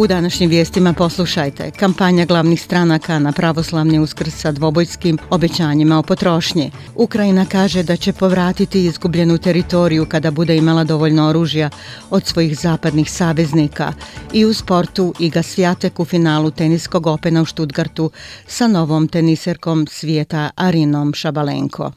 U današnjim vijestima poslušajte. Kampanja glavnih stranaka na pravoslavni uskrs sa dvobojskim obećanjima o potrošnji. Ukrajina kaže da će povratiti izgubljenu teritoriju kada bude imala dovoljno oružja od svojih zapadnih saveznika. I u sportu Iga Svijatek u finalu teniskog opena u Štutgartu sa novom teniserkom svijeta Arinom Šabalenko.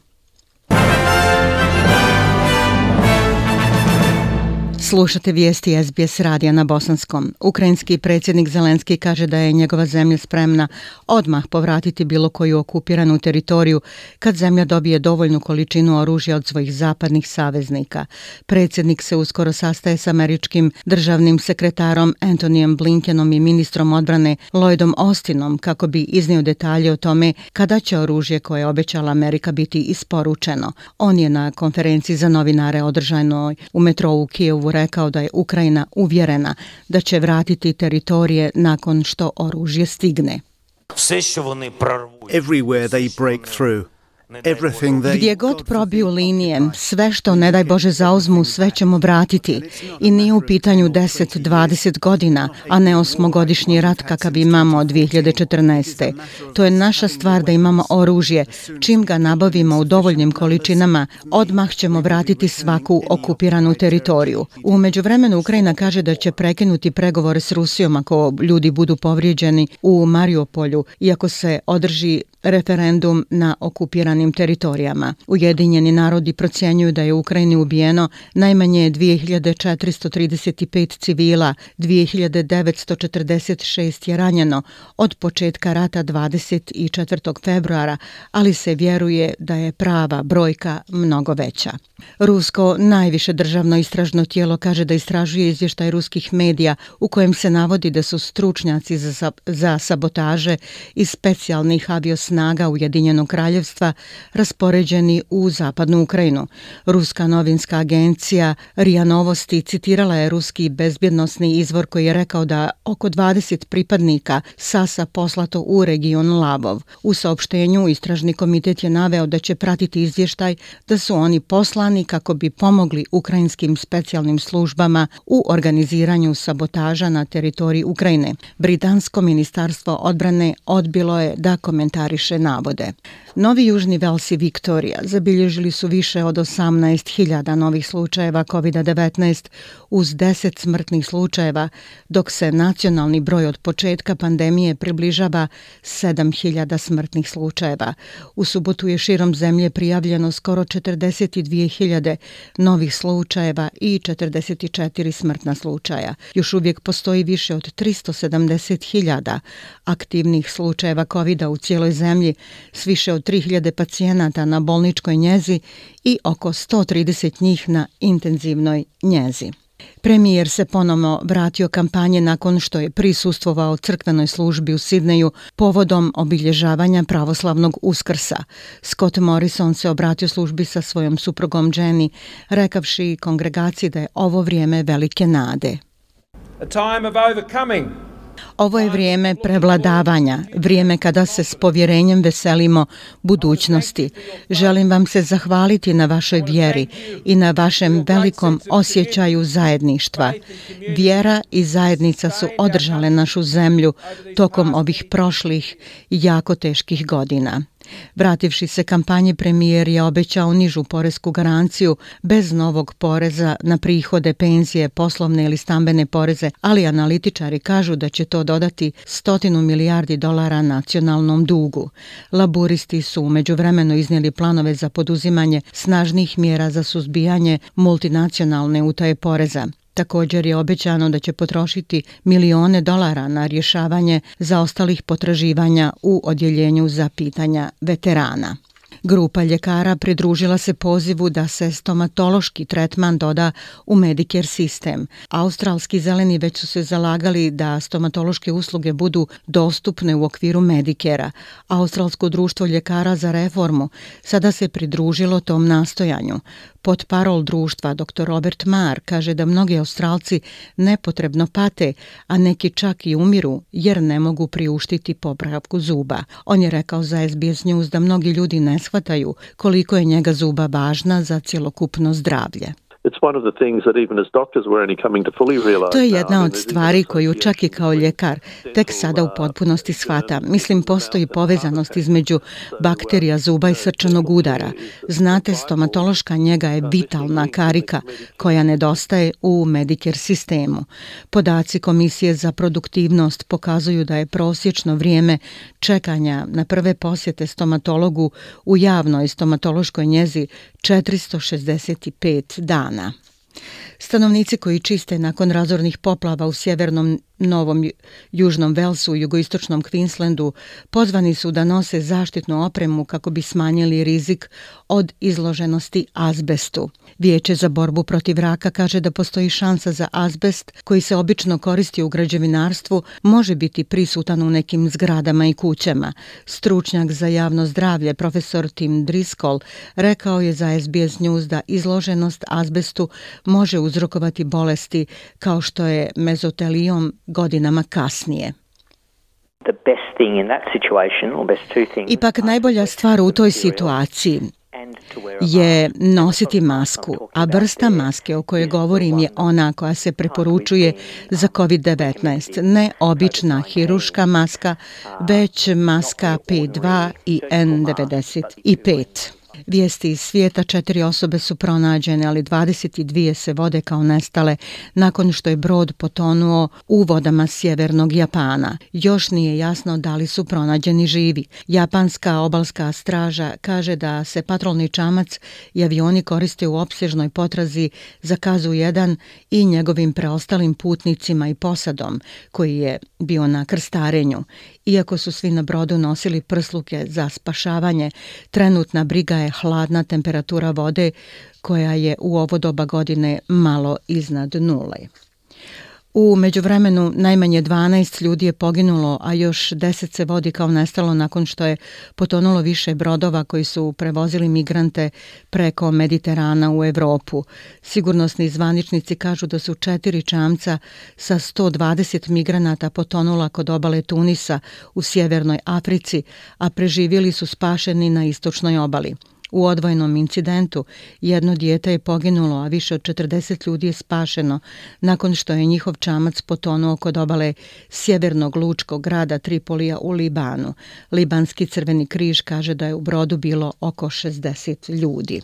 Slušate vijesti SBS radija na Bosanskom. Ukrajinski predsjednik Zelenski kaže da je njegova zemlja spremna odmah povratiti bilo koju okupiranu teritoriju kad zemlja dobije dovoljnu količinu oružja od svojih zapadnih saveznika. Predsjednik se uskoro sastaje s američkim državnim sekretarom Antonijem Blinkenom i ministrom odbrane Lloydom Austinom kako bi iznio detalje o tome kada će oružje koje je obećala Amerika biti isporučeno. On je na konferenciji za novinare održanoj u metrou u Kijevu rekao da je Ukrajina uvjerena da će vratiti teritorije nakon što oružje stigne. Everywhere they break through, Gdje god probiju linije, sve što ne daj Bože zauzmu, sve ćemo vratiti. I nije u pitanju 10-20 godina, a ne osmogodišnji rat kakav imamo od 2014. To je naša stvar da imamo oružje. Čim ga nabavimo u dovoljnim količinama, odmah ćemo vratiti svaku okupiranu teritoriju. U međuvremenu Ukrajina kaže da će prekinuti pregovore s Rusijom ako ljudi budu povrijeđeni u Mariupolju, iako se održi referendum na okupiranim teritorijama. Ujedinjeni narodi procjenjuju da je u Ukrajini ubijeno najmanje 2435 civila, 2946 je ranjeno od početka rata 24. februara, ali se vjeruje da je prava brojka mnogo veća. Rusko najviše državno istražno tijelo kaže da istražuje izvještaj ruskih medija u kojem se navodi da su stručnjaci za, za sabotaže i specijalnih aviosnaga Ujedinjenog kraljevstva raspoređeni u zapadnu Ukrajinu. Ruska novinska agencija RIA Novosti citirala je ruski bezbjednostni izvor koji je rekao da oko 20 pripadnika Sasa poslato u region Lavov. U saopštenju istražni komitet je naveo da će pratiti izvještaj da su oni poslani kako bi pomogli ukrajinskim specijalnim službama u organiziranju sabotaža na teritoriji Ukrajine. Britansko ministarstvo odbrane odbilo je da komentariše navode. Novi Južni Vels i Viktorija zabilježili su više od 18.000 novih slučajeva COVID-19 uz 10 smrtnih slučajeva, dok se nacionalni broj od početka pandemije približava 7.000 smrtnih slučajeva. U subotu je širom zemlje prijavljeno skoro 42.000 novih slučajeva i 44 smrtna slučaja. Još uvijek postoji više od 370.000 aktivnih slučajeva covid u cijeloj zemlji s više od 3000 pacijenata na bolničkoj njezi i oko 130 njih na intenzivnoj njezi. Premijer se ponovno vratio kampanje nakon što je prisustvovao crkvenoj službi u Sidneju povodom obilježavanja pravoslavnog uskrsa. Scott Morrison se obratio službi sa svojom suprugom Jenny, rekavši kongregaciji da je ovo vrijeme velike nade. A time of overcoming Ovo je vrijeme prevladavanja, vrijeme kada se s povjerenjem veselimo budućnosti. Želim vam se zahvaliti na vašoj vjeri i na vašem velikom osjećaju zajedništva. Vjera i zajednica su održale našu zemlju tokom ovih prošlih jako teških godina. Vrativši se kampanje, premijer je obećao nižu poresku garanciju bez novog poreza na prihode, penzije, poslovne ili stambene poreze, ali analitičari kažu da će to dodati stotinu milijardi dolara nacionalnom dugu. Laburisti su umeđu vremeno iznijeli planove za poduzimanje snažnih mjera za suzbijanje multinacionalne utaje poreza. Također je obećano da će potrošiti milione dolara na rješavanje zaostalih potraživanja u odjeljenju za pitanja veterana. Grupa ljekara pridružila se pozivu da se stomatološki tretman doda u Medicare sistem. Australski zeleni već su se zalagali da stomatološke usluge budu dostupne u okviru Medicare-a. Australsko društvo ljekara za reformu sada se pridružilo tom nastojanju. Pod parol društva dr. Robert Marr kaže da mnogi Australci nepotrebno pate, a neki čak i umiru jer ne mogu priuštiti popravku zuba. On je rekao za SBS News da mnogi ljudi ne shvataju koliko je njega zuba važna za cjelokupno zdravlje. To je jedna od stvari koju čak i kao ljekar tek sada u potpunosti shvata. Mislim, postoji povezanost između bakterija zuba i srčanog udara. Znate, stomatološka njega je vitalna karika koja nedostaje u Medicare sistemu. Podaci Komisije za produktivnost pokazuju da je prosječno vrijeme čekanja na prve posjete stomatologu u javnoj stomatološkoj njezi 465 dana. Stanovnici koji čiste nakon razornih poplava u sjevernom Novom Južnom Velsu i jugoistočnom Queenslandu pozvani su da nose zaštitnu opremu kako bi smanjili rizik od izloženosti azbestu. Vijeće za borbu protiv raka kaže da postoji šansa za azbest koji se obično koristi u građevinarstvu može biti prisutan u nekim zgradama i kućama. Stručnjak za javno zdravlje profesor Tim Driscoll rekao je za SBS News da izloženost azbestu može uzrokovati bolesti kao što je mezotelijom godinama kasnije. Ipak najbolja stvar u toj situaciji je nositi masku, a vrsta maske o kojoj govorim je ona koja se preporučuje za COVID-19, ne obična hiruška maska, već maska P2 i N95. Vijesti iz svijeta četiri osobe su pronađene, ali 22 se vode kao nestale nakon što je brod potonuo u vodama sjevernog Japana. Još nije jasno da li su pronađeni živi. Japanska obalska straža kaže da se patrolni čamac i avioni koriste u opsežnoj potrazi za kazu 1 i njegovim preostalim putnicima i posadom koji je bio na krstarenju. Iako su svi na brodu nosili prsluke za spašavanje, trenutna briga je hladna temperatura vode koja je u ovo doba godine malo iznad nule. U međuvremenu najmanje 12 ljudi je poginulo, a još 10 se vodi kao nestalo nakon što je potonulo više brodova koji su prevozili migrante preko Mediterana u Evropu. Sigurnosni zvaničnici kažu da su četiri čamca sa 120 migranata potonula kod obale Tunisa u sjevernoj Africi, a preživjeli su spašeni na istočnoj obali. U odvojnom incidentu jedno dijete je poginulo, a više od 40 ljudi je spašeno nakon što je njihov čamac potonuo kod obale sjevernog lučkog grada Tripolija u Libanu. Libanski crveni križ kaže da je u brodu bilo oko 60 ljudi.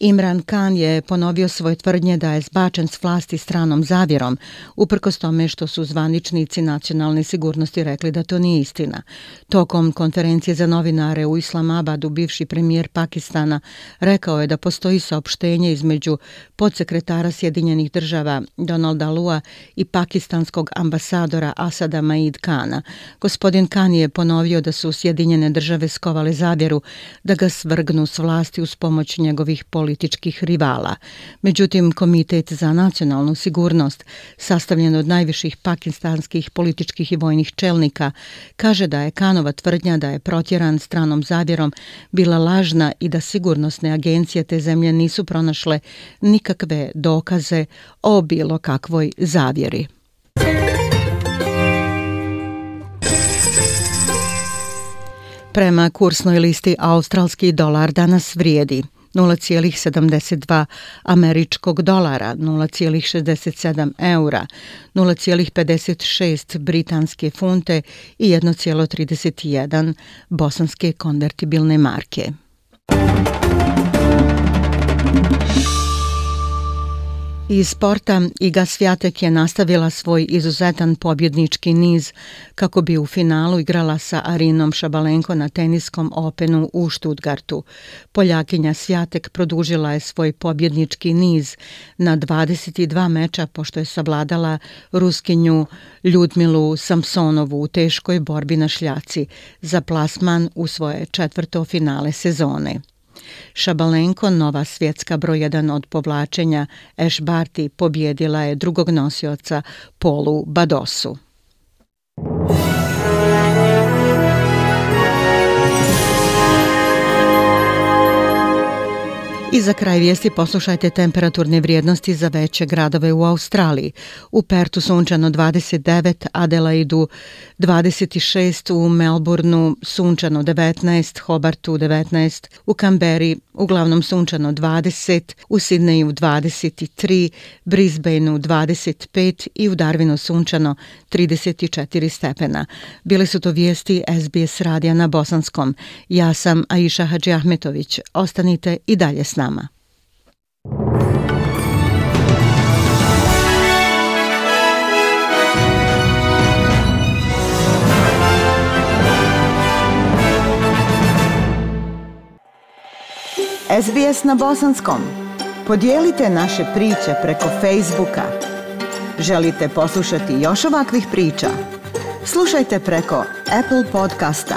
Imran Khan je ponovio svoje tvrdnje da je zbačen s vlasti stranom zavjerom, uprkos tome što su zvaničnici nacionalne sigurnosti rekli da to nije istina. Tokom konferencije za novinare u Islamabadu bivši premijer Pakistana rekao je da postoji saopštenje između podsekretara Sjedinjenih država Donalda Lua i pakistanskog ambasadora Asada Maid Kana. Gospodin Khan je ponovio da su Sjedinjene države skovale zavjeru da ga svrgnu s vlasti uz pomoć njihovih političkih rivala. Međutim, Komitet za nacionalnu sigurnost, sastavljen od najviših pakistanskih političkih i vojnih čelnika, kaže da je Kanova tvrdnja da je protjeran stranom zavjerom bila lažna i da sigurnosne agencije te zemlje nisu pronašle nikakve dokaze o bilo kakvoj zavjeri. Prema kursnoj listi australski dolar danas vrijedi 0,72 američkog dolara, 0,67 eura, 0,56 britanske funte i 1,31 bosanske konvertibilne marke. Iz sporta Iga Svjatek je nastavila svoj izuzetan pobjednički niz kako bi u finalu igrala sa Arinom Šabalenko na teniskom Openu u Štutgartu. Poljakinja Svjatek produžila je svoj pobjednički niz na 22 meča pošto je savladala Ruskinju Ljudmilu Samsonovu u teškoj borbi na šljaci za plasman u svoje četvrto finale sezone. Šabalenko, nova svjetska broj jedan od povlačenja, Ash Barty pobjedila je drugog nosioca Polu Badosu. I za kraj vijesti poslušajte temperaturne vrijednosti za veće gradove u Australiji. U Pertu sunčano 29, Adelaidu 26, u Melbourneu sunčano 19, Hobartu 19, u Kamberi uglavnom sunčano 20, u Sidneju 23, Brisbaneu 25 i u Darwinu sunčano 34 stepena. Bili su to vijesti SBS radija na Bosanskom. Ja sam Aisha Hadži Ahmetović. Ostanite i dalje s nama. SBS na bosanskom. Podijelite naše priče preko Facebooka. Želite poslušati još ovakvih priča? Slušajte preko Apple podcasta,